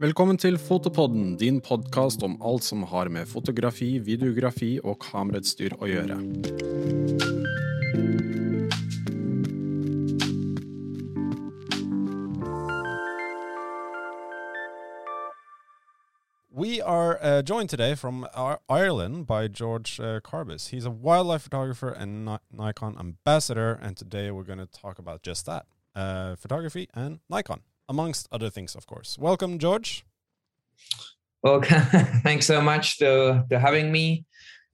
Velkommen til Fotopodden, din podkast om alt som har med fotografi, videografi og kamerautstyr å gjøre. We are uh, joined today from Ireland by George uh, Carbis. He's a wildlife photographer and Nikon ambassador, and today we're going to talk about just that uh, photography and Nikon, amongst other things, of course. Welcome, George. Well, thanks so much to, to having me.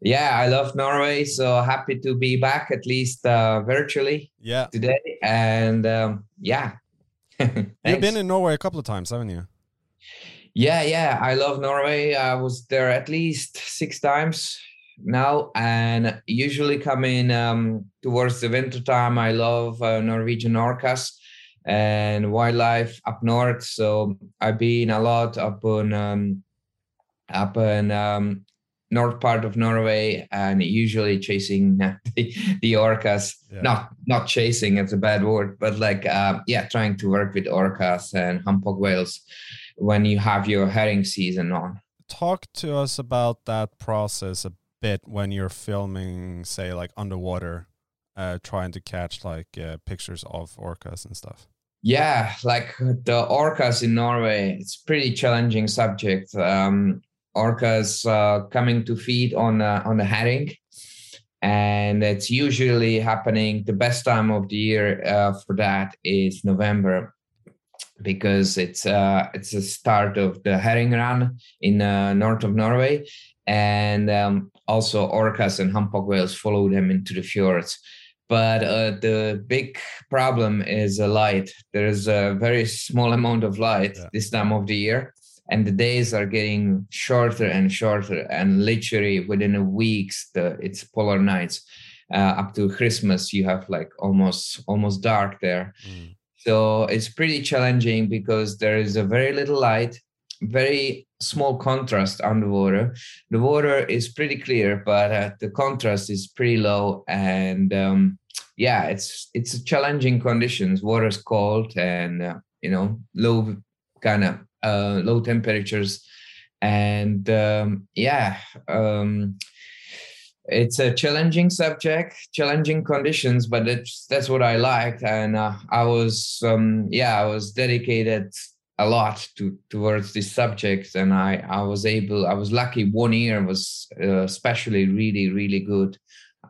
Yeah, I love Norway, so happy to be back at least uh, virtually Yeah. today. And um, yeah, You've been in Norway a couple of times, haven't you? yeah, yeah. I love Norway. I was there at least six times now, and usually coming um, towards the winter time. I love uh, Norwegian orcas and wildlife up north. So I've been a lot up on um, up in um, north part of Norway, and usually chasing the, the orcas. Yeah. Not not chasing; it's a bad word, but like uh, yeah, trying to work with orcas and humpback whales when you have your herring season on. Talk to us about that process a bit when you're filming, say, like underwater, uh, trying to catch like uh, pictures of orcas and stuff. Yeah, like the orcas in Norway, it's pretty challenging subject. Um, orcas uh, coming to feed on uh, on the herring, and it's usually happening. The best time of the year uh, for that is November, because it's uh, it's the start of the herring run in uh, north of Norway, and um, also orcas and humpback whales follow them into the fjords but uh, the big problem is uh, light. There's a very small amount of light Yeah. this time of the year, and the days are getting shorter and shorter. And literally within a weeks, the it's polar nights. Uh, up to Christmas, you have like almost almost dark there. Mm. So it's pretty challenging because there is a very little light, very small contrast underwater. The water is pretty clear, but uh, the contrast is pretty low, and um, yeah, it's it's challenging conditions. Water's cold, and uh, you know low kind of uh, low temperatures, and um, yeah. Um, it's a challenging subject challenging conditions but it's that's what i liked and uh, i was um yeah i was dedicated a lot to towards this subject and i i was able i was lucky one year was uh, especially really really good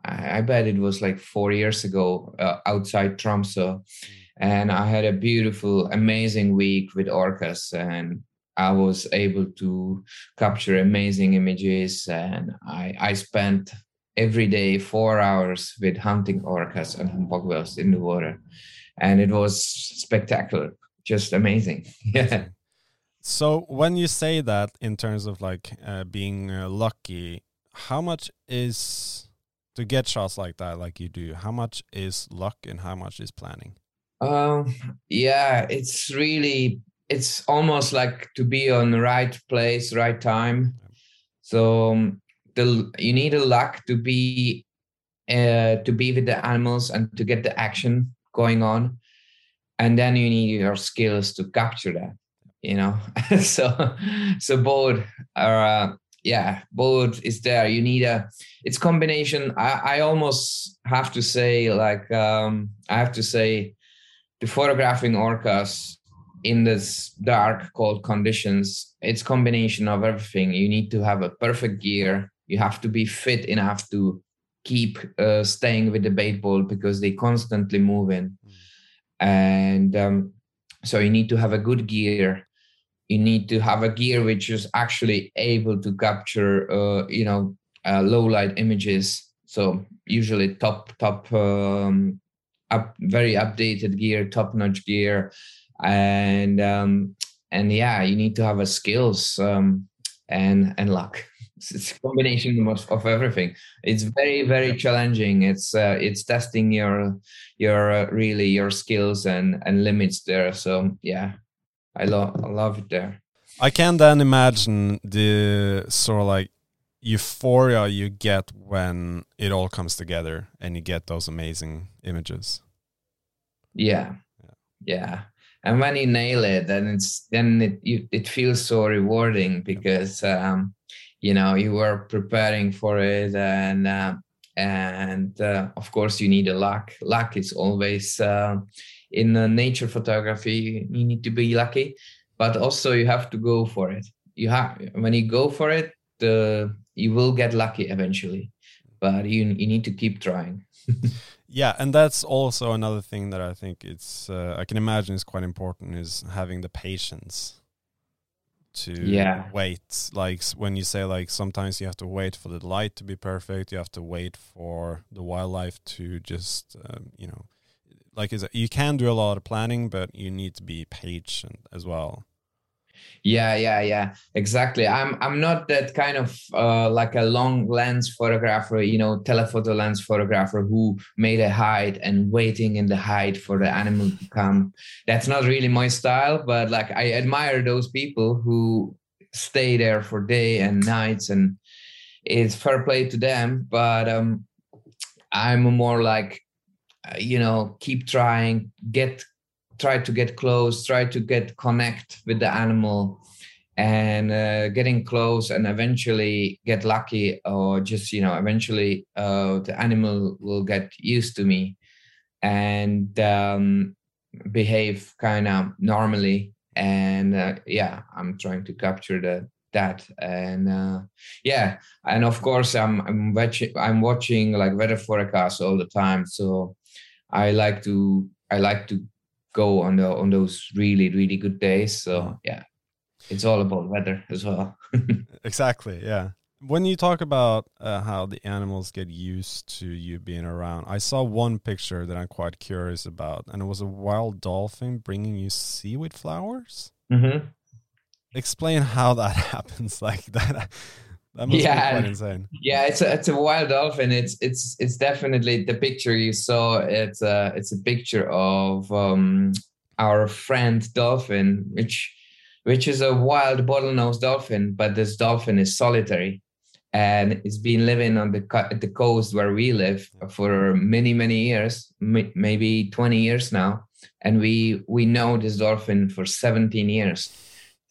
I, bet it was like four years ago uh, outside tromsø. And i had a beautiful amazing week with orcas and i was able to capture amazing images. And i i spent every day four hours with hunting orcas and humpback whales in the water. And it was spectacular just amazing. Yeah. So when you say that in terms of like uh, being uh, lucky, how much is to get shots like that, like you do? How much is luck and how much is planning? um yeah it's really it's almost like to be on the right place right time so um, the you need a luck to be uh to be with the animals and to get the action going on and then you need your skills to capture that you know so so both are uh, yeah both is there. You need a it's combination. I i almost have to say like um i have to say the photographing orcas in this dark cold conditions it's combination of everything. You need to have a perfect gear. You have to be fit enough to keep uh, staying with the bait ball because they constantly moving and um, so you need to have a good gear you need to have a gear which is actually able to capture uh, you know uh, low light images. So usually top top um, up very updated gear top notch gear. And um, and yeah you need to have a skills um, and and luck. It's, a combination of, of everything. It's very very challenging. It's uh, it's testing your your uh, really your skills and and limits there. So yeah i love i love it there. I can then imagine the sort of like euphoria you get when it all comes together and you get those amazing images. yeah. Yeah. yeah. And when you nail it then it's then it you, it feels so rewarding because um, you know you were preparing for it and uh, and uh, of course you need a luck. Luck is always uh, in nature photography you need to be lucky but also you have to go for it. You have when you go for it the you will get lucky eventually but you you need to keep trying. Yeah and that's also another thing that i think it's uh, i can imagine is quite important is having the patience to yeah. wait. Like when you say like sometimes you have to wait for the light to be perfect you have to wait for the wildlife to just um, you know like is you can do a lot of planning but you need to be patient as well. Yeah yeah yeah. Exactly. I'm i'm not that kind of uh, like a long lens photographer you know telephoto lens photographer who made a hide and waiting in the hide for the animal to come. That's not really my style but like i admire those people who stay there for day and nights and it's fair play to them. But um i'm more like you know keep trying get try to get close, try to get connect with the animal. And uh, getting close and eventually get lucky or just you know eventually uh, the animal will get used to me and um, behave kind of normally. And uh, yeah i'm trying to capture the, that. And uh, yeah and of course i'm i'm watching i'm watching like weather forecasts all the time. So i like to i like to go on the on those really really good days. So yeah, it's all about weather as well. exactly. Yeah. When you talk about uh, how the animals get used to you being around, I saw one picture that I'm quite curious about, and it was a wild dolphin bringing you seaweed flowers. Mm-hmm. Explain how that happens. Like that. That must yeah, be quite insane. Yeah, it's a it's a wild dolphin. It's it's it's definitely the picture you saw. It's a it's a picture of um, our friend dolphin, which which is a wild bottlenose dolphin, but this dolphin is solitary, and it's been living on the the coast where we live for many many years, maybe twenty years now, and we we know this dolphin for seventeen years.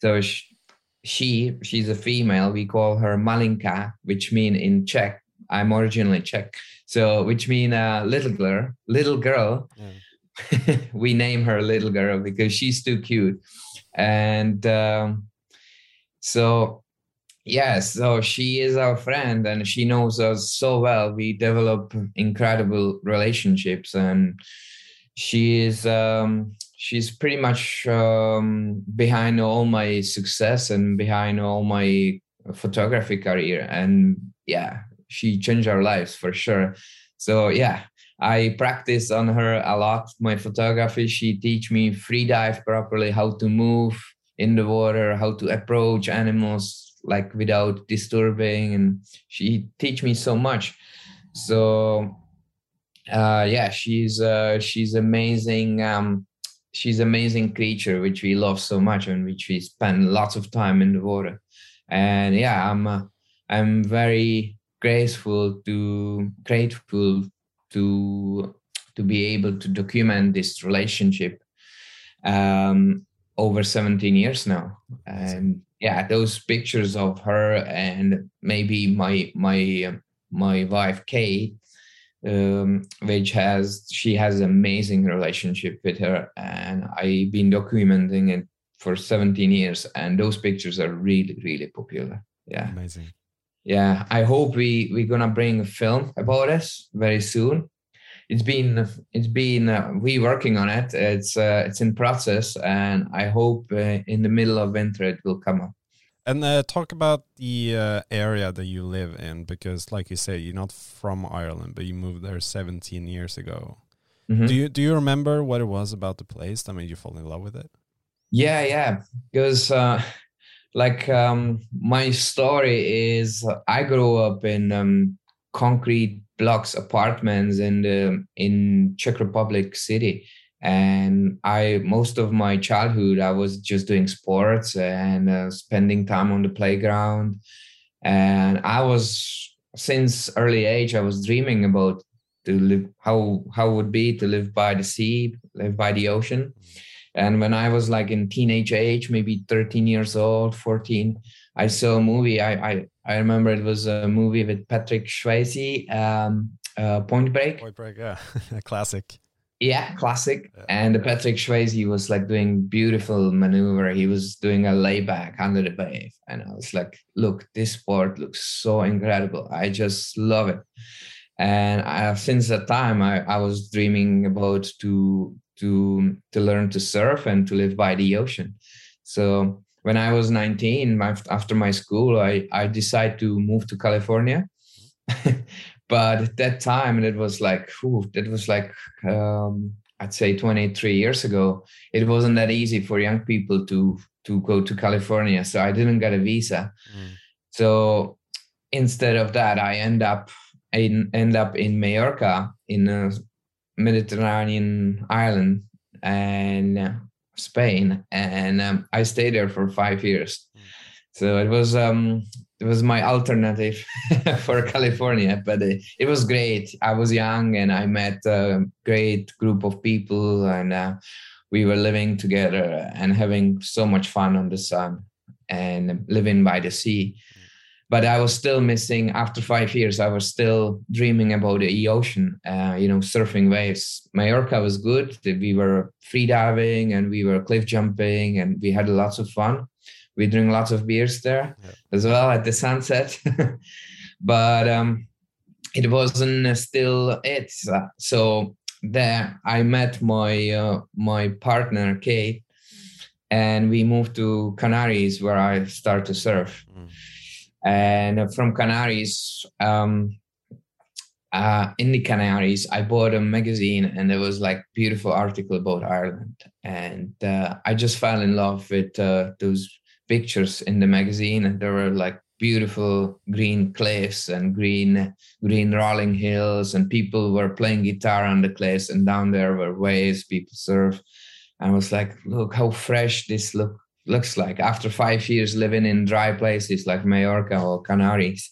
So. She, she she's a female we call her malinka which mean in czech i'm originally czech. So which mean uh, little girl little girl. Yeah. we name her little girl because she's too cute. And um, so yeah so she is our friend and she knows us so well. We develop incredible relationships and she is um, she's pretty much um, behind all my success and behind all my photography career. And yeah she changed our lives for sure. So yeah i practice on her a lot my photography. She teach me free dive properly how to move in the water how to approach animals like without disturbing. And she teach me so much. So uh yeah she's uh she's amazing um she's amazing creature which we love so much and which we spend lots of time in the water. And yeah i'm uh, i'm very grateful to grateful to to be able to document this relationship um, over 17 years now. And yeah those pictures of her and maybe my my my wife kate um, which has she has amazing relationship with her and i've been documenting it for 17 years and those pictures are really really popular. Yeah. Amazing. Yeah i hope we we're gonna bring a film about us very soon. It's been it's been uh, we working on it. It's uh, it's in process and i hope uh, in the middle of winter it will come up and uh, talk about the uh, area that you live in, because, like you say, you're not from Ireland, but you moved there 17 years ago. Mm -hmm. Do you do you remember what it was about the place that made you fall in love with it? Yeah, yeah, because uh, like um, my story is I grew up in um, concrete blocks apartments in the in Czech Republic city, and i most of my childhood i was just doing sports and uh, spending time on the playground and i was since early age i was dreaming about to live how how it would be to live by the sea live by the ocean And when I was like in teenage age, maybe 13 years old, 14, I saw a movie. I I, I remember it was a movie with Patrick Swayze, um, uh, Point Break. Point Break, yeah, a classic. Yeah, classic. Yeah. And Patrick Swayze was like doing beautiful maneuver. He was doing a layback under the wave, and I was like, "Look, this sport looks so incredible. I just love it." And I, since that time, I, I was dreaming about to to to learn to surf and to live by the ocean. So when I was 19, after my school, I I decided to move to California. but at that time and it was like whew, that was like um, i'd say 23 years ago it wasn't that easy for young people to to go to california so i didn't get a visa mm. so instead of that i end up in end up in Majorca in a Mediterranean island and Spain and um, I stayed there for 5 years mm. so it was um it was my alternative for California, but it, it, was great. I was young and I met a great group of people, and uh, we were living together and having so much fun on the sun and living by the sea. But I was still missing. After five years, I was still dreaming about the ocean. Uh, you know, surfing waves. Mallorca was good. We were free diving and we were cliff jumping, and we had lots of fun we drink lots of beers there yeah. as well at the sunset but um, it wasn't still it so there i met my uh, my partner kate and we moved to canaries where i started to surf mm. and from canaries um, uh, in the Canaries, I bought a magazine and there was like beautiful article about Ireland, and uh, I just fell in love with uh, those pictures in the magazine and there were like beautiful green cliffs and green green rolling hills and people were playing guitar on the cliffs and down there were waves people surf i was like look how fresh this look looks like after five years living in dry places like Mallorca or Canaries.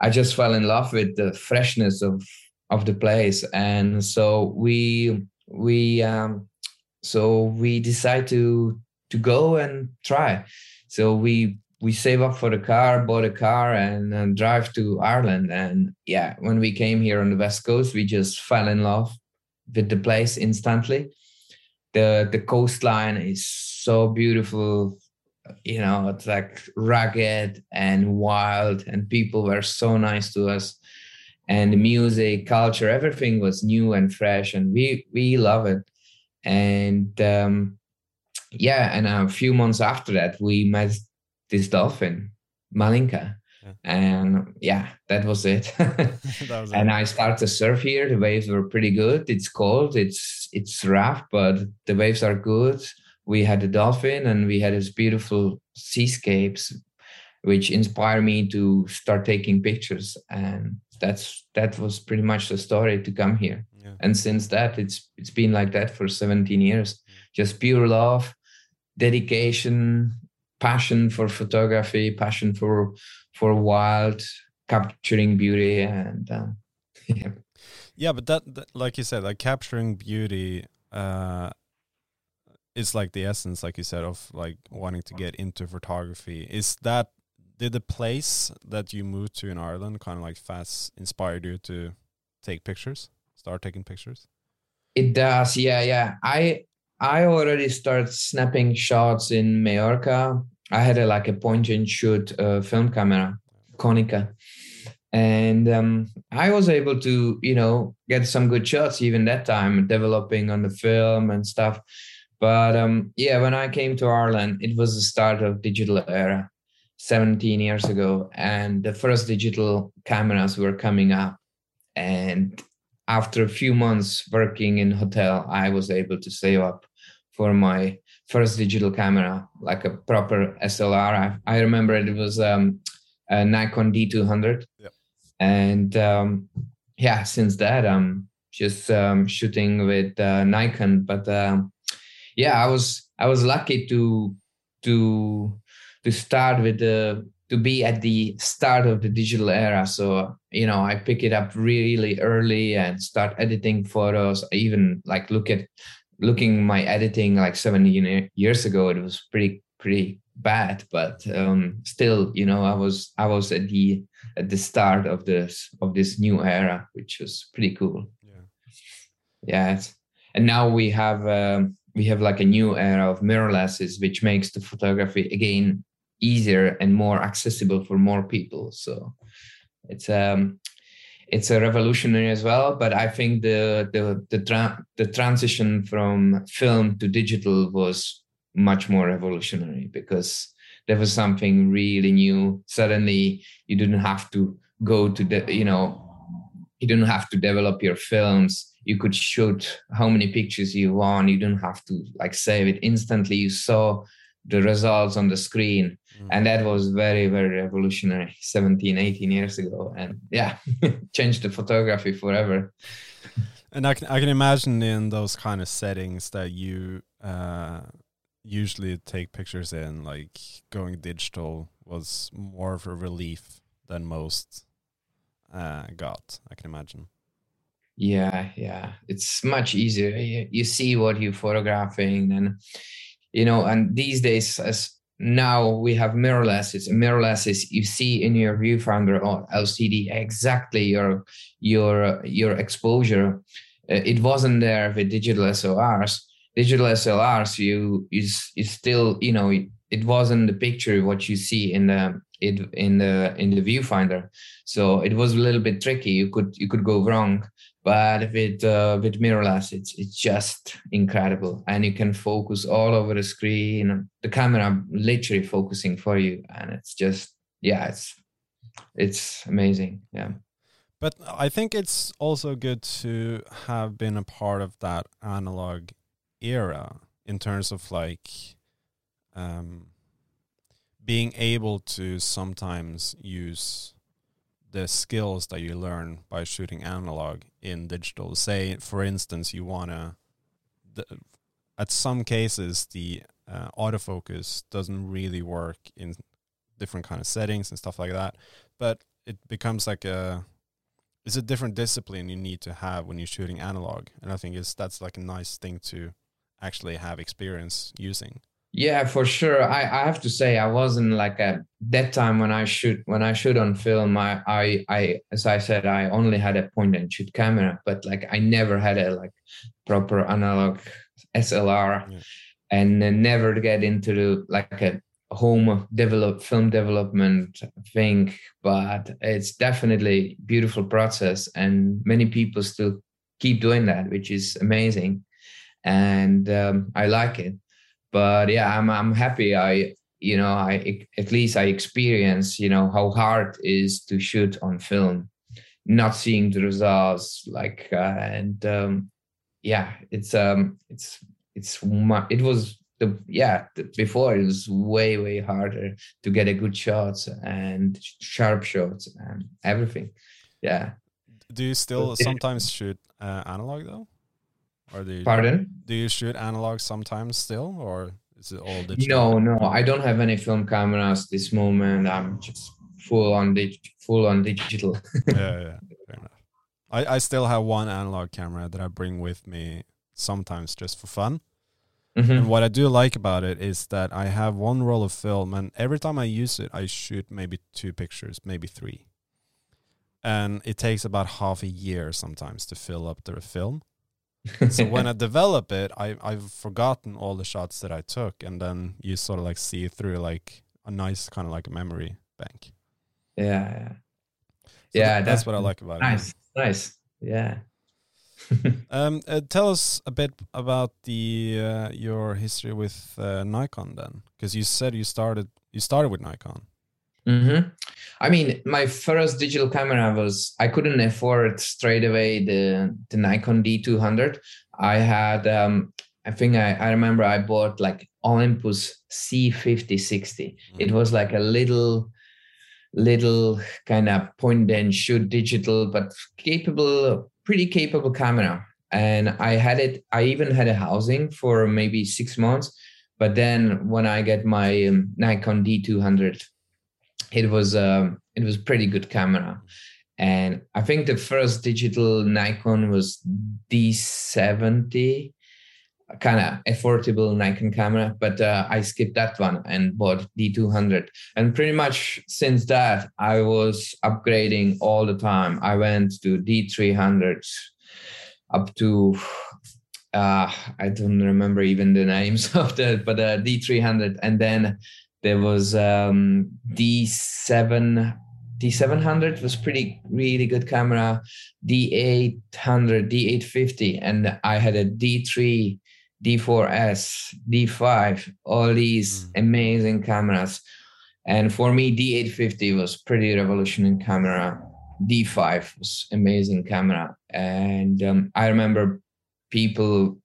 I just fell in love with the freshness of of the place, and so we we um, so we decide to to go and try. So we we save up for the car, bought a car, and, and drive to Ireland. And yeah, when we came here on the west coast, we just fell in love with the place instantly. the The coastline is so beautiful. You know, it's like rugged and wild, and people were so nice to us. And the music, culture, everything was new and fresh, and we we love it. And um, yeah, and a few months after that, we met this dolphin, Malinka. Yeah. And yeah, that was it. that was and it. I started to surf here. The waves were pretty good. It's cold. It's it's rough, but the waves are good. We had a dolphin, and we had these beautiful seascapes, which inspired me to start taking pictures. And that's that was pretty much the story to come here. Yeah. And since that, it's it's been like that for 17 years. Mm. Just pure love, dedication, passion for photography, passion for for wild capturing beauty, and uh, yeah. Yeah, but that, that, like you said, like capturing beauty, uh, is like the essence, like you said, of like wanting to get into photography. Is that did the place that you moved to in Ireland kind of like fast inspired you to take pictures, start taking pictures? It does, yeah, yeah. I I already started snapping shots in Majorca. I had a, like a point and shoot uh, film camera, Konica, and um, I was able to, you know, get some good shots even that time, developing on the film and stuff. But um, yeah, when I came to Ireland, it was the start of digital era, 17 years ago, and the first digital cameras were coming up, and after a few months working in hotel, I was able to save up for my first digital camera, like a proper SLR. I, I remember it was um, a Nikon D200. Yep. And um, yeah, since that, I'm just um, shooting with uh, Nikon. But um, yeah, I was I was lucky to to to start with the to be at the start of the digital era. So you know, I pick it up really early and start editing photos. I even like look at looking my editing like seven years ago, it was pretty pretty bad. But um, still, you know, I was I was at the at the start of this of this new era, which was pretty cool. Yeah, yeah. and now we have um, we have like a new era of mirrorlesses, which makes the photography again easier and more accessible for more people. So it's um it's a revolutionary as well. But I think the the the tra- the transition from film to digital was much more revolutionary because there was something really new. Suddenly, you didn't have to go to the you know you didn't have to develop your films you could shoot how many pictures you want you didn't have to like save it instantly you saw the results on the screen. Mm. and that was very very revolutionary 17 18 years ago. And yeah changed the photography forever. And I can, I can imagine in those kind of settings that you uh, usually take pictures in like going digital was more of a relief than most uh, got i can imagine. Yeah yeah. It's much easier. You, you see what you're photographing and you know and these days as now we have mirrorlesses mirrorlesses you see in your viewfinder or lcd exactly your your your exposure. Uh, it wasn't there with digital slrs digital slrs you is is still you know it wasn't the picture what you see in the it in the in the viewfinder. So it was a little bit tricky. You could you could go wrong but with uh, with mirrorless it's it's just incredible. And you can focus all over the screen. The camera literally focusing for you and it's just yeah it's it's amazing yeah. But i think it's also good to have been a part of that analog era in terms of like um being able to sometimes use the skills that you learn by shooting analog in digital. Say, for instance, you want to, at some cases, the uh, autofocus doesn't really work in different kind of settings and stuff like that. But it becomes like a, it's a different discipline you need to have when you're shooting analog. And I think it's that's like a nice thing to actually have experience using. Yeah, for sure. I, I have to say I wasn't like at that time when I shoot when I shoot on film. I, I I as I said I only had a point and shoot camera, but like I never had a like proper analog SLR, yeah. and never get into the like a home develop film development thing. But it's definitely beautiful process, and many people still keep doing that, which is amazing, and um, I like it but yeah i'm i'm happy i you know i at least i experience you know how hard it is to shoot on film. Not seeing the results like uh, and um yeah it's um it's it's it was the yeah the, before it was way way harder to get a good shots and sharp shots and everything. Yeah. Do you still sometimes shoot uh, analog though do you, Pardon? Do you shoot analog sometimes still, or is it all digital? No, no, I don't have any film cameras this moment. I'm just full on dig- full on digital. yeah, yeah, fair enough. I, I still have one analog camera that I bring with me sometimes just for fun. Mm-hmm. And what I do like about it is that I have one roll of film, and every time I use it, I shoot maybe two pictures, maybe three. And it takes about half a year sometimes to fill up the film so when I develop it, I I've forgotten all the shots that I took, and then you sort of like see through like a nice kind of like a memory bank. Yeah, yeah, so yeah. that's what I like about nice, it. Nice, nice. Yeah. um, uh, tell us a bit about the uh, your history with uh, Nikon then, because you said you started you started with Nikon. Mm-hmm. I mean, my first digital camera was I couldn't afford straight away the the Nikon D200. I had um, I think I, I remember I bought like Olympus C5060. Mm-hmm. It was like a little little kind of point and shoot digital, but capable, pretty capable camera. And I had it. I even had a housing for maybe six months. But then when I get my um, Nikon D200 it was um, it was pretty good camera and i think the first digital nikon was d70 kind of affordable Nikon camera, but uh, I skipped that one and bought D200. And pretty much since that, I was upgrading all the time. I went to D300 up to uh, I don't remember even the names of the, but uh, D300, and then there was um, D7 D700 was pretty really good camera, D800, D850, and I had a D3, D4S, D5, all these mm. amazing cameras. And for me, D850 was pretty revolutionary camera. D5 was amazing camera, and um, I remember people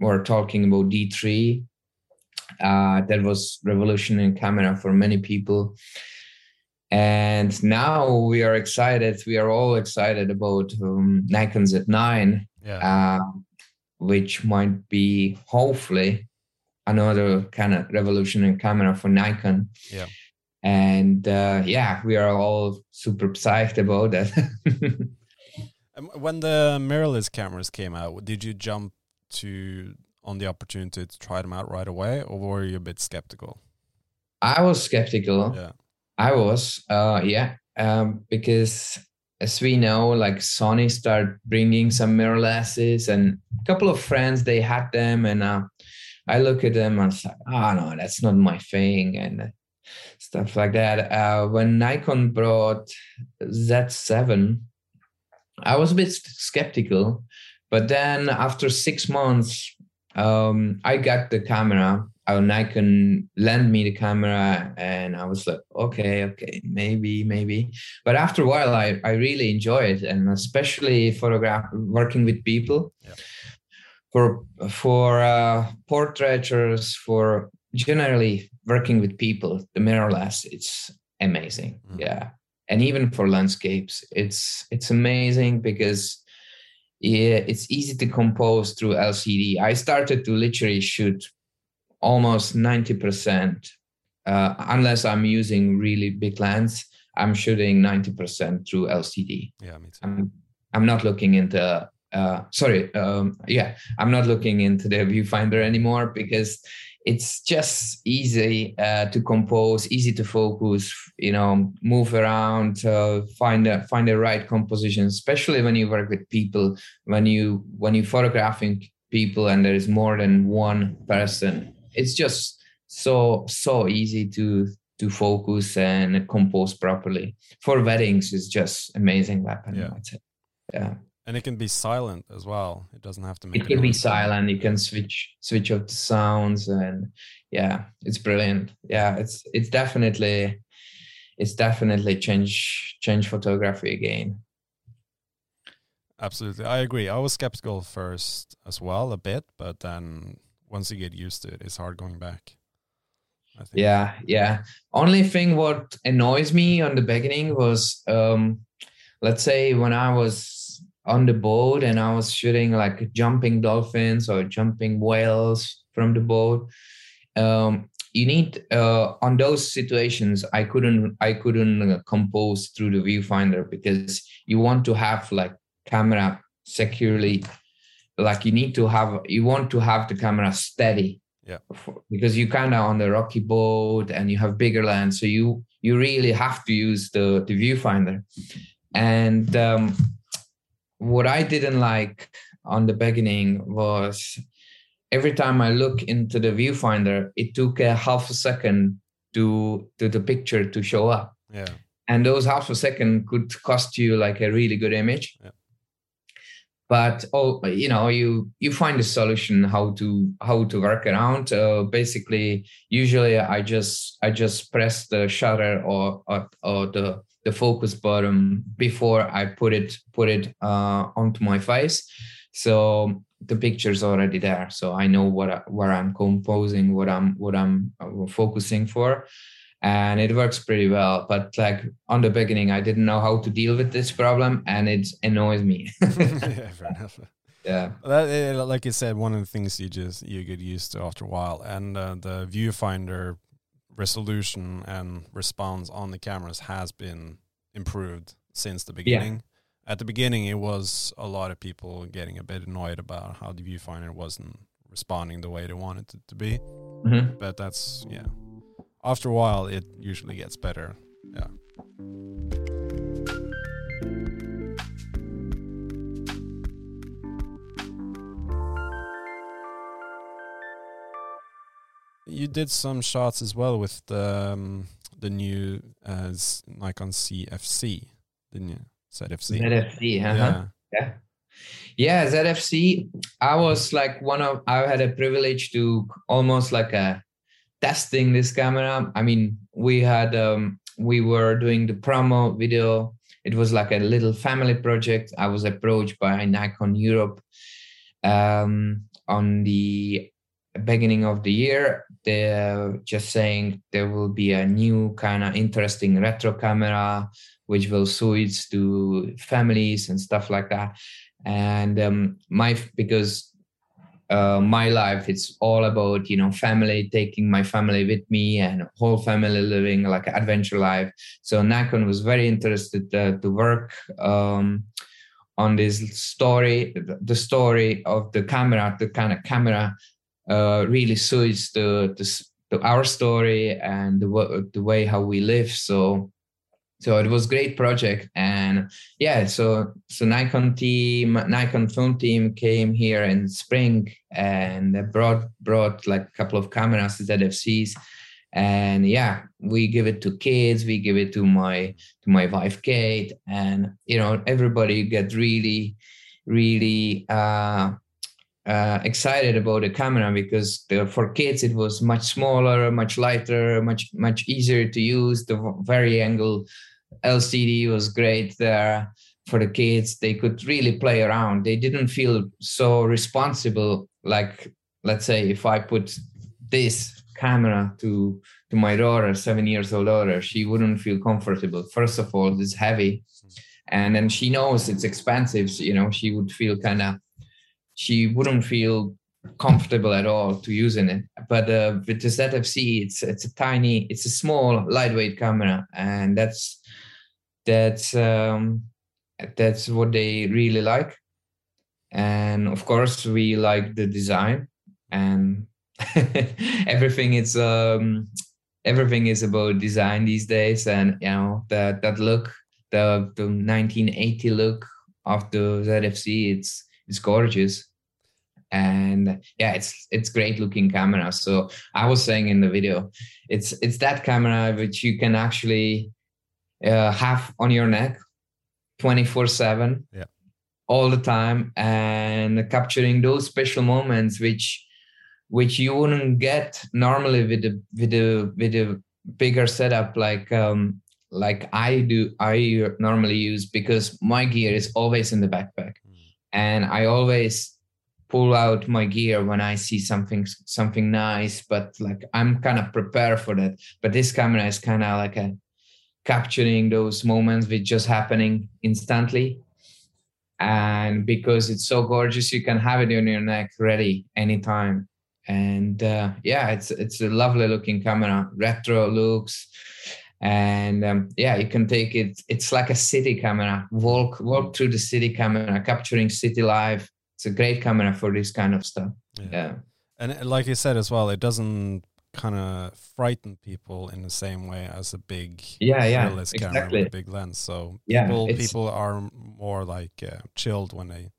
were talking about D3. Uh, that was revolutionary camera for many people and now we are excited. We are all excited about um, Nikon Z9, yeah. uh, which might be hopefully another kind of revolutionary camera for Nikon. Yeah. And uh, yeah, we are all super psyched about that. Um, when the mirrorless cameras came out, did you jump to on the opportunity to try them out right away, or were you a bit skeptical? I was skeptical. Yeah I was, uh, yeah, um, because as we know, like Sony started bringing some mirrorlesses, and a couple of friends they had them, and uh, I look at them and say, "Oh no, that's not my thing," and stuff like that. Uh, when Nikon brought Z7, I was a bit skeptical, but then after six months, um, I got the camera our Nikon lend me the camera and I was like, okay, okay, maybe, maybe. But after a while, I, I really enjoy it and especially photograph working with people yeah. for for uh, portraitures, for generally working with people, the mirrorless, it's amazing. Mm. Yeah. And even for landscapes, it's it's amazing because it's easy to compose through LCD. I started to literally shoot almost 90%, uh, unless I'm using really big lens, I'm shooting 90% through LCD. Yeah, me too. I'm, I'm not looking into, uh, sorry, um, yeah, I'm not looking into the viewfinder anymore because it's just easy uh, to compose, easy to focus, you know, move around, uh, find a, find the right composition, especially when you work with people, when you when you photographing people and there is more than one person. It's just so so easy to to focus and compose properly. For weddings is just amazing weapon yeah. yeah and it can be silent as well. It doesn't have to make it can be silent. You can switch switch off the sounds and yeah it's brilliant. Yeah it's it's definitely it's definitely change change photography again. Absolutely. I agree. I was skeptical first as well a bit but then once you get used to it, it's hard going back. Yeah, yeah. Only thing what annoys me on the beginning was, um, let's say when I was on the boat and I was shooting like jumping dolphins or jumping whales from the boat. Um, you need uh, on those situations i couldn't i couldn't compose through the viewfinder because you want to have like camera securely. Like you need to have you want to have the camera steady. Yeah. Because you kind of on the rocky boat and you have bigger lens so you you really have to use the the viewfinder. And um, what i didn't like on the beginning was every time i look into the viewfinder it took a half a second to to the picture to show up. Yeah. And those half a second could cost you like a really good image. Yeah. But oh you know you you find a solution how to how to work around. Uh, basically usually i just i just press the shutter or or, or the the focus button before i put it put it uh, onto my face so the picture's already there so i know what where i'm composing what i'm what i'm uh, focusing for and it works pretty well. But like on the beginning, I didn't know how to deal with this problem, and it annoys me. yeah, fair enough. Yeah, that, eh, like you said, one of the things you just you get used to after a while, and uh, the viewfinder resolution and response on the cameras has been improved since the beginning. Yeah. At the beginning, it was a lot of people getting a bit annoyed about how the viewfinder wasn't responding the way they wanted it to, be. Mhm. But that's yeah. After a while, it usually gets better. Yeah. You did some shots as well with the um, the new uh, Nikon CFC, didn't you? ZFC. ZFC, uh-huh. Yeah. yeah yeah zfc i was like one of i had a privilege to almost like a testing this camera i mean we had um we were doing the promo video it was like a little family project i was approached by nikon europe um on the beginning of the year they're just saying there will be a new kind of interesting retro camera which will suit to families and stuff like that. And um, my because uh, my life it's all about you know family taking my family with me and whole family living like adventure life. So nikon was very interested uh, to work um, on this story the story of the camera the kind of camera uh, really suits the, the, the our story and the, the way how we live. So so it was great project. And yeah so so nikon team nikon film team came here in spring and brought brought like a couple of cameras zfcs and yeah we give it to kids we give it to my to my wife kate. And you know everybody get really really uh uh, excited about the camera because the, for kids it was much smaller, much lighter, much much easier to use. The vari-angle LCD was great there for the kids. They could really play around. They didn't feel so responsible. Like let's say if I put this camera to to my daughter, seven years old daughter, she wouldn't feel comfortable. First of all, it's heavy, and then she knows it's expensive. So, you know, she would feel kind of she wouldn't feel comfortable at all to using it. But uh, with the ZFC, it's it's a tiny, it's a small, lightweight camera, and that's that's um, that's what they really like. And of course, we like the design, and everything is um, everything is about design these days, and you know that that look, the the 1980 look of the ZFC, it's it's gorgeous. And yeah it's it's great looking camera. So i was saying in the video it's it's that camera which you can actually uh, have on your neck 24 7 Yeah. all the time and capturing those special moments which which you wouldn't get normally with a with a with a bigger setup like um like i do i normally use because my gear is always in the backpack and I always pull out my gear when I see something something nice, but like I'm kind of prepared for that. But this camera is kind of like a capturing those moments which just happening instantly. And because it's so gorgeous, you can have it on your neck ready anytime. And uh, yeah, it's it's a lovely looking camera, retro looks, and um, yeah you can take it it's like a city camera. Walk walk through the city camera capturing city life. It's a great camera for this kind of stuff. Yeah, And uh, like you said as well, it doesn't kind of frighten people in the same way as a big yeah yeah, mirrorless camera exactly. with a big lens. So Yeah, people people are more like uh, chilled when they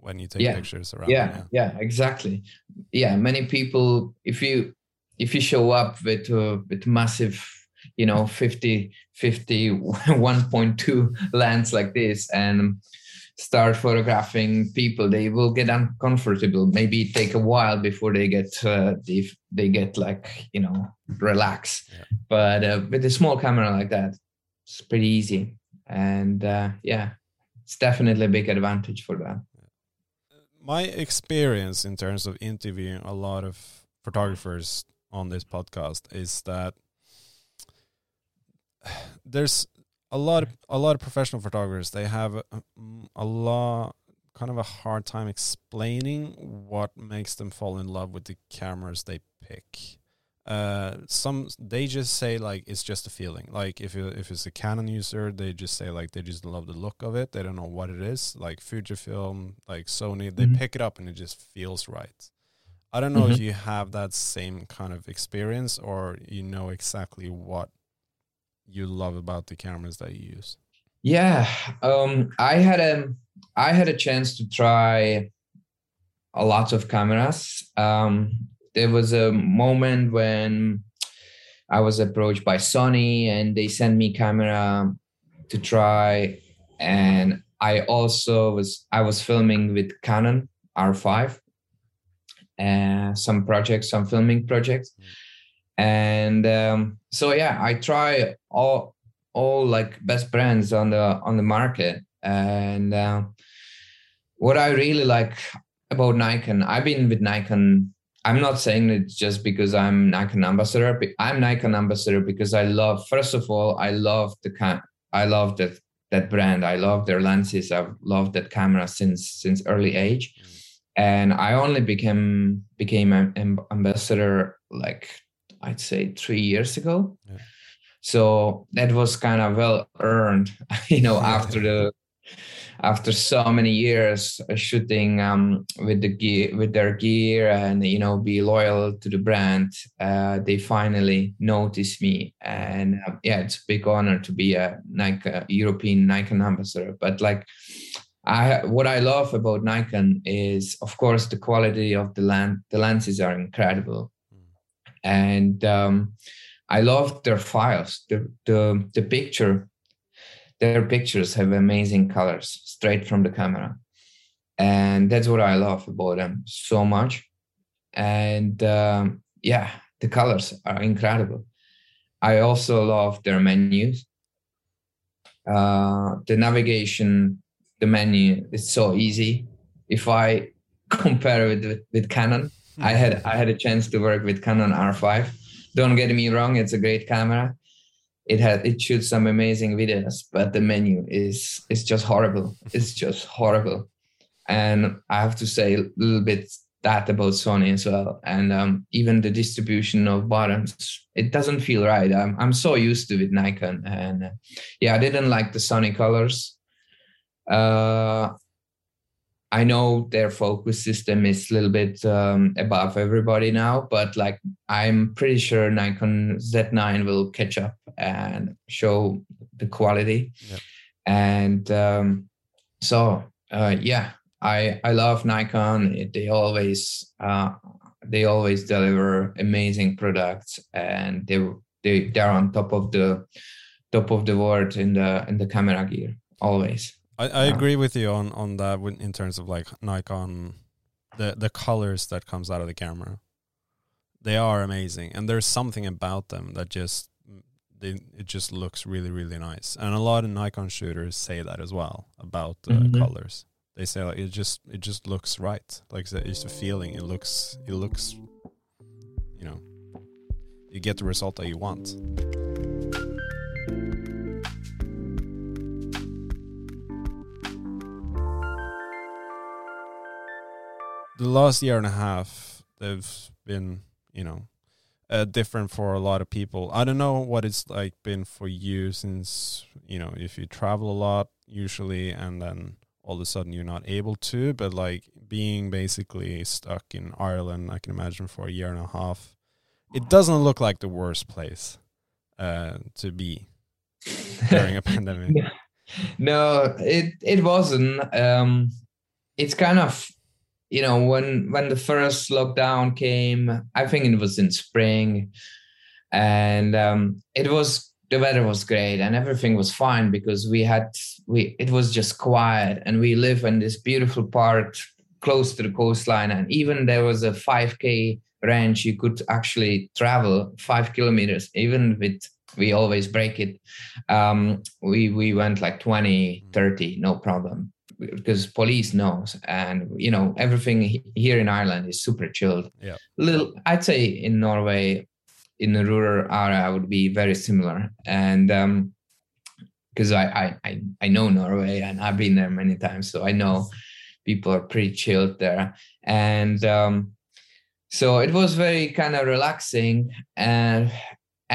when you take Yeah, pictures around. yeah them, yeah exactly. Yeah many people if you if you show up with uh, with massive you know 50 50 1.2 lens like this and start photographing people they will get uncomfortable. Maybe take a while before they get uh, they, they get like you know relax. Yeah. but uh, with a small camera like that it's pretty easy. And uh, yeah it's definitely a big advantage for that my experience in terms of interviewing a lot of photographers on this podcast is that there's a lot of a lot of professional photographers. They have a, a lot kind of a hard time explaining what makes them fall in love with the cameras they pick. Uh some they just say like it's just a feeling. Like if you if it's a canon user they just say like they just love the look of it. They don't know what it is. Like fujifilm like sony they Mhm. pick it up and it just feels right. I don't know if Mhm. you have that same kind of experience or you know exactly what you love about the cameras that you use. Yeah, um, I had a I had a chance to try a lot of cameras. Um, there was a moment when I was approached by Sony and they sent me camera to try, and I also was I was filming with Canon R5, and some projects, some filming projects, and um, so yeah, I try all all like best brands on the on the market. And uh, what i really like about nikon i've been with nikon i'm not saying it just because i'm nikon ambassador i'm nikon ambassador because i love first of all i love the cam i love that that brand. I love their lenses. I've loved that camera since since early age. And i only became became an amb- ambassador like i'd say three years ago. Yeah. so that was kind of well earned you know after the after so many years uh, shooting um, with the gear with their gear and you know be loyal to the brand uh, they finally noticed me. And uh, yeah it's a big honor to be a Nike European Nikon ambassador. But like I what I love about Nikon is of course the quality of the lens the lenses are incredible and um, I love their files the the the picture their pictures have amazing colors straight from the camera. And that's what i love about them so much. And um, yeah the colors are incredible. I also love their menus. Uh, the navigation the menu is so easy. If i compare it with, with canon i had i had a chance to work with canon r5 don't get me wrong it's a great camera. It had it shoots some amazing videos but the menu is is just horrible. It's just horrible. And i have to say a little bit that about sony as well. And um, even the distribution of buttons it doesn't feel right. I'm, I'm so used to with nikon and uh, yeah i didn't like the sony colors. Uh, I know their focus system is a little bit um, above everybody now, but like I'm pretty sure Nikon Z9 will catch up and show the quality. Yep. And um, so, uh, yeah, I I love Nikon. They always uh, they always deliver amazing products, and they they they're on top of the top of the world in the in the camera gear always. I, I Yeah. agree with you on on that in terms of like Nikon, the the colors that comes out of the camera, they are amazing, and there's something about them that just they it just looks really really nice, and a lot of Nikon shooters say that as well about the Mhm. colors. They say like it just it just looks right, like it's a feeling. It looks it looks, you know, you get the result that you want. The last year and a half they've been you know uh, different for a lot of people. I don't know what it's like been for you since you know if you travel a lot usually and then all of a sudden you're not able to but like being basically stuck in ireland i can imagine for a year and a half it doesn't look like the worst place uh, to be during a pandemic. No it it wasn't. Um it's kind of you know when when the first lockdown came i think it was in spring. And um it was the weather was great and everything was fine because we had we it was just quiet and we live in this beautiful part close to the coastline. And even there was a 5k range you could actually travel five kilometers even with we always break it. Um we we went like 20 30 no problem because police knows and you know everything here in ireland is super chilled. Yeah. little i'd say in norway in the rural area would be very similar. And um because I, I i i know norway and i've been there many times so i know people are pretty chilled there. And um so it was very kind of relaxing and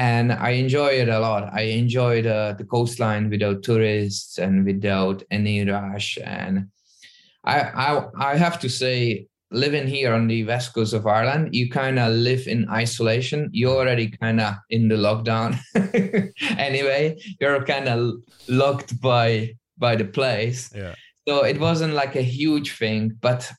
and I enjoy it a lot. I enjoy uh, the coastline without tourists and without any rush. And I, I, I have to say, living here on the west coast of Ireland, you kind of live in isolation. You're already kind of in the lockdown anyway. You're kind of locked by by the place. Yeah. So it wasn't like a huge thing, but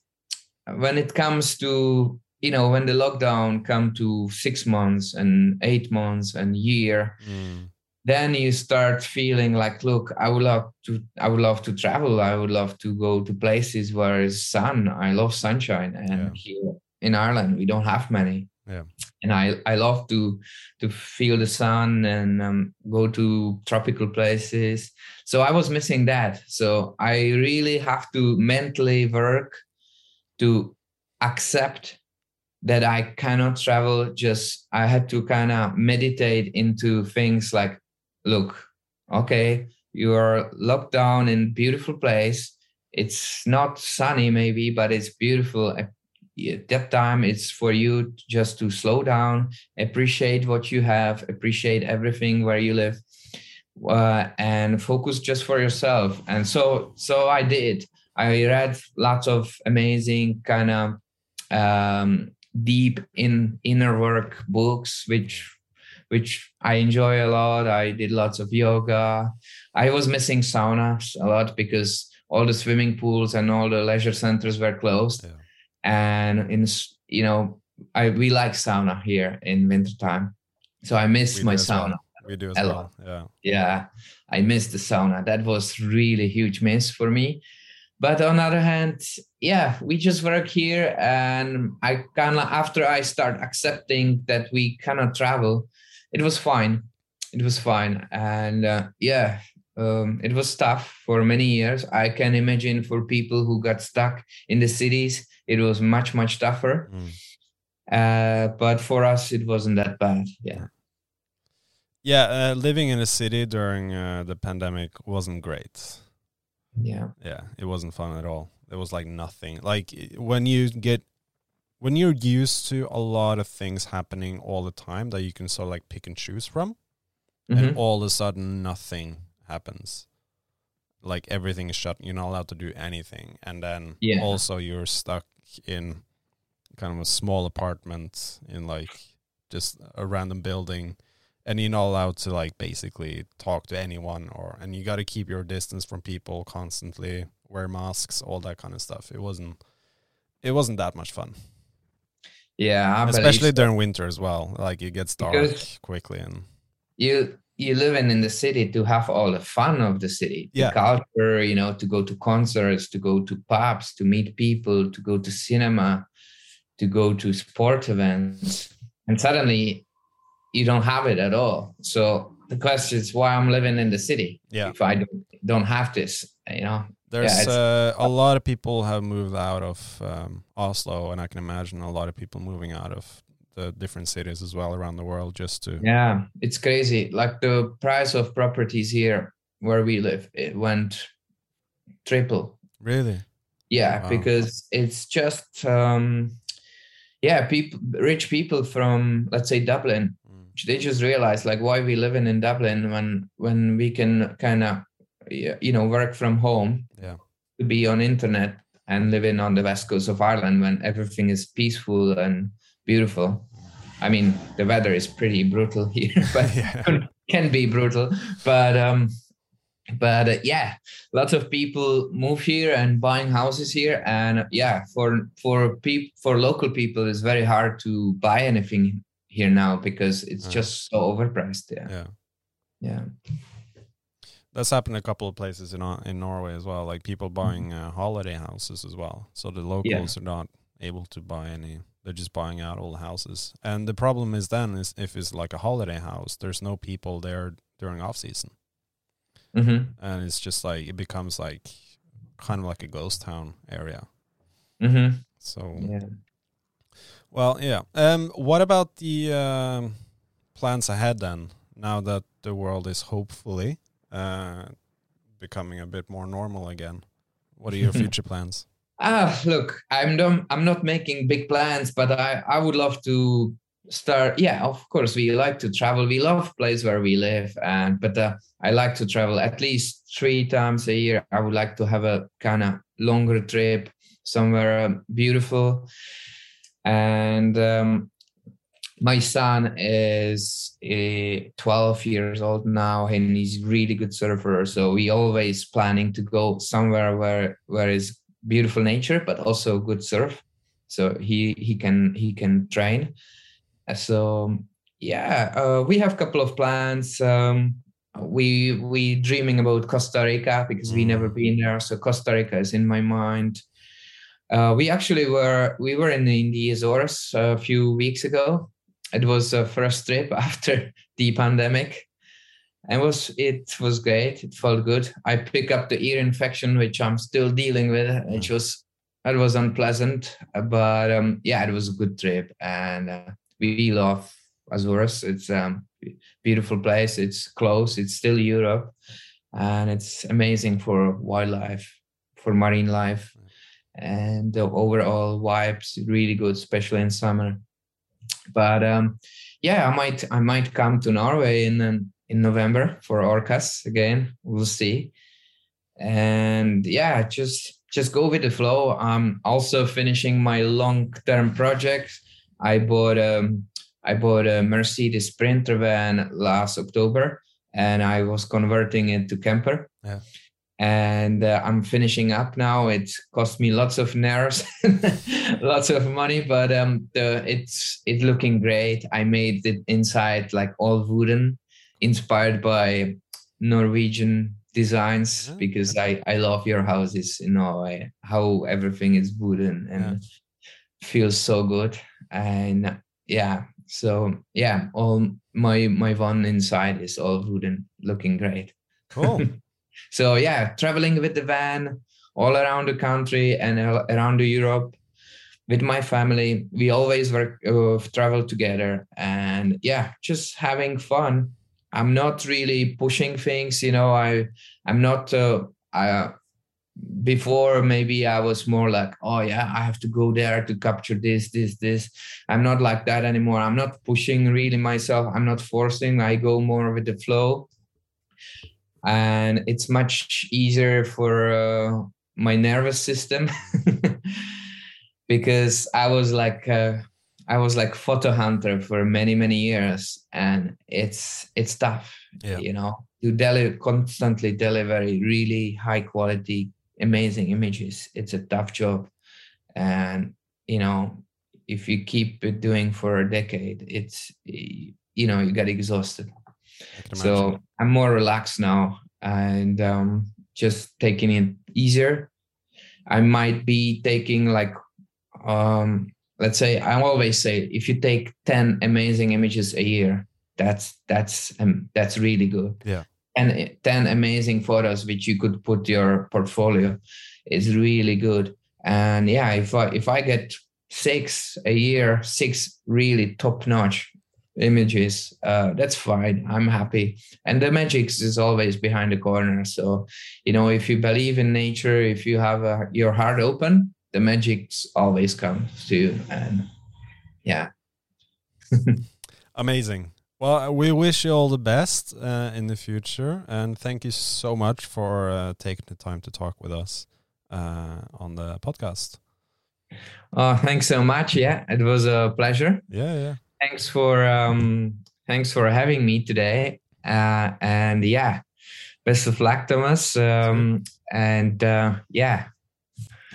when it comes to you know when the lockdown come to six months and eight months and year Mm. then you start feeling like look i would love to i would love to travel i would love to go to places where is sun i love sunshine and Yeah. here in ireland we don't have many Yeah. and i i love to to feel the sun and um, go to tropical places so i was missing that so i really have to mentally work to accept that I cannot travel. Just I had to kind of meditate into things like, look, okay, you are locked down in beautiful place. It's not sunny maybe, but it's beautiful. At that time, it's for you just to slow down, appreciate what you have, appreciate everything where you live, uh, and focus just for yourself. And so, so I did. I read lots of amazing kind of um, deep in inner work books, which which I enjoy a lot. I did lots of yoga. I was missing saunas a lot because all the swimming pools and all the leisure centers were closed. Yeah. And in you know, I we like sauna here in wintertime. So I miss We my as well. sauna We do as A well. lot. Yeah. yeah i missed the sauna that was really huge miss for me but on the other hand yeah we just work here and i kind of after i start accepting that we cannot travel it was fine it was fine and uh, yeah um, it was tough for many years i can imagine for people who got stuck in the cities it was much much tougher Mm. uh, but for us it wasn't that bad yeah Yeah. Uh, living in a city during uh, the pandemic wasn't great. Yeah Yeah, it wasn't fun at all. It was like nothing. Like when you get when you're used to a lot of things happening all the time that you can sort of like pick and choose from, Mhm. and all of a sudden nothing happens. Like everything is shut. You're not allowed to do anything, and then Yeah. also you're stuck in kind of a small apartment in like just a random building and you're not allowed to like basically talk to anyone or and you got to keep your distance from people constantly wear masks all that kind of stuff it wasn't it wasn't that much fun yeah I especially so. during winter as well like it gets dark Because- quickly and you you living in the city to have all the fun of the city the Yeah. culture you know to go to concerts to go to pubs to meet people to go to cinema to go to sport events and suddenly you don't have it at all so the question is why i'm living in the city yeah if i don't, don't have this you know there's it's- uh, a lot of people have moved out of um, oslo and i can imagine a lot of people moving out of the different cities as well around the world just to Yeah, it's crazy. Like the price of properties here where we live, it went triple. really Yeah, Wow. because it's just um yeah, people rich people from let's say Dublin. They just realize like why we living in Dublin when when we can kind of you know work from home Yeah. to be on internet and living on the west coast of Ireland when everything is peaceful and beautiful. I mean, the weather is pretty brutal here, but yeah can be brutal but um but uh, yeah lots of people move here and buying houses here and yeah for for people for local people it's very hard to buy anything here now because it's Uh. just so overpriced yeah yeah yeah That's happened a couple of places in in Norway as well. Like people buying uh, holiday houses as well. So the locals are not able to buy any. They're just buying out all the houses. And the problem is then is if it's like a holiday house, there's no people there during off season, mm-hmm. and it's just like it becomes like kind of like a ghost town area. Mm-hmm. So yeah well, yeah. Um, what about the um, plans ahead then? Now that the world is hopefully uh, becoming a bit more normal again, what are your future plans? Ah, look, I'm don't, I'm not making big plans, but I I would love to start. Yeah, of course, we like to travel. We love place where we live, and but uh, I like to travel at least three times a year. I would like to have a kind of longer trip, somewhere um, beautiful. And um, my son is uh, 12 years old now and he's really good surfer. So we always planning to go somewhere where where is beautiful nature but also good surf. So he he can he can train. So yeah uh, we have a couple of plans. Um, we we dreaming about costa rica because we never been there. So costa rica is in my mind uh, we actually were we were in the Azores a few weeks ago. It was a first trip after the pandemic. And was it was great. It felt good. I picked up the ear infection which i'm still dealing with. Which mm. was it was unpleasant but um, yeah it was a good trip. And uh, we love azores. It's a um, beautiful place. It's close. It's still europe. And it's amazing for wildlife for marine life and the overall vibes really good especially in summer but um, yeah, I might I might come to Norway in um, in November for Orcas again. We'll see. And yeah, just just go with the flow. I'm also finishing my long term project. I bought um I bought a Mercedes Sprinter van last October, and I was converting it to camper. Yeah and uh, I'm finishing up now. It cost me lots of nerves, lots of money, but um, the, it's it's looking great. I made it inside like all wooden, inspired by Norwegian designs yeah. because I I love your houses in Norway. How everything is wooden and yeah. feels so good, and yeah. So yeah, all my my one inside is all wooden, looking great. Cool. So yeah, traveling with the van all around the country and around the Europe with my family. We always work uh, travel together, and yeah, just having fun. I'm not really pushing things, you know. I I'm not. Uh, I before maybe I was more like, oh yeah, I have to go there to capture this, this, this. I'm not like that anymore. I'm not pushing really myself. I'm not forcing. I go more with the flow and it's much easier for uh, my nervous system because I was like uh, I was like photo hunter for many many years, and it's it's tough, yeah. you know, to deliver constantly deliver really high quality, amazing images. It's a tough job, and you know, if you keep it doing for a decade, it's you know you get exhausted. So I'm more relaxed now and um, just taking it easier. I might be taking like, um, let's say, I always say, if you take ten amazing images a year, that's that's um, that's really good. Yeah. And 10 amazing photos which you could put your portfolio is really good. And yeah, if I if I get six a year, six really top notch images uh, that's fine. I'm happy. And the magic is always behind the corner. So you know if you believe in nature if you have a, your heart open the magic always comes to you. And yeah. Amazing. Well we wish you all the best uh, in the future. And thank you so much for uh, taking the time to talk with us uh, on the podcast. Oh thanks so much. Yeah it was a pleasure. Yeah yeah thanks for um, thanks for having me today. Uh, and yeah, best of luck, Thomas. Um, and uh, yeah,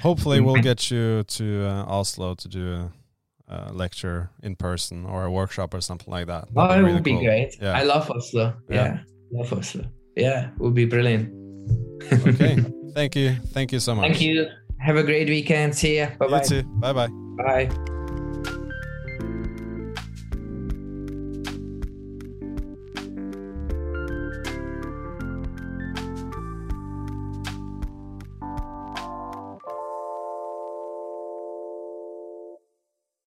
hopefully we'll get you to uh, Oslo to do a, a, lecture in person or a workshop or something like that. That'd oh, it really would cool. be great. Yeah. I love Oslo. Yeah. yeah, love Oslo. Yeah, it would be brilliant. okay, thank you, thank you so much. Thank you. Have a great weekend. See ya. Bye bye. Bye bye. Bye.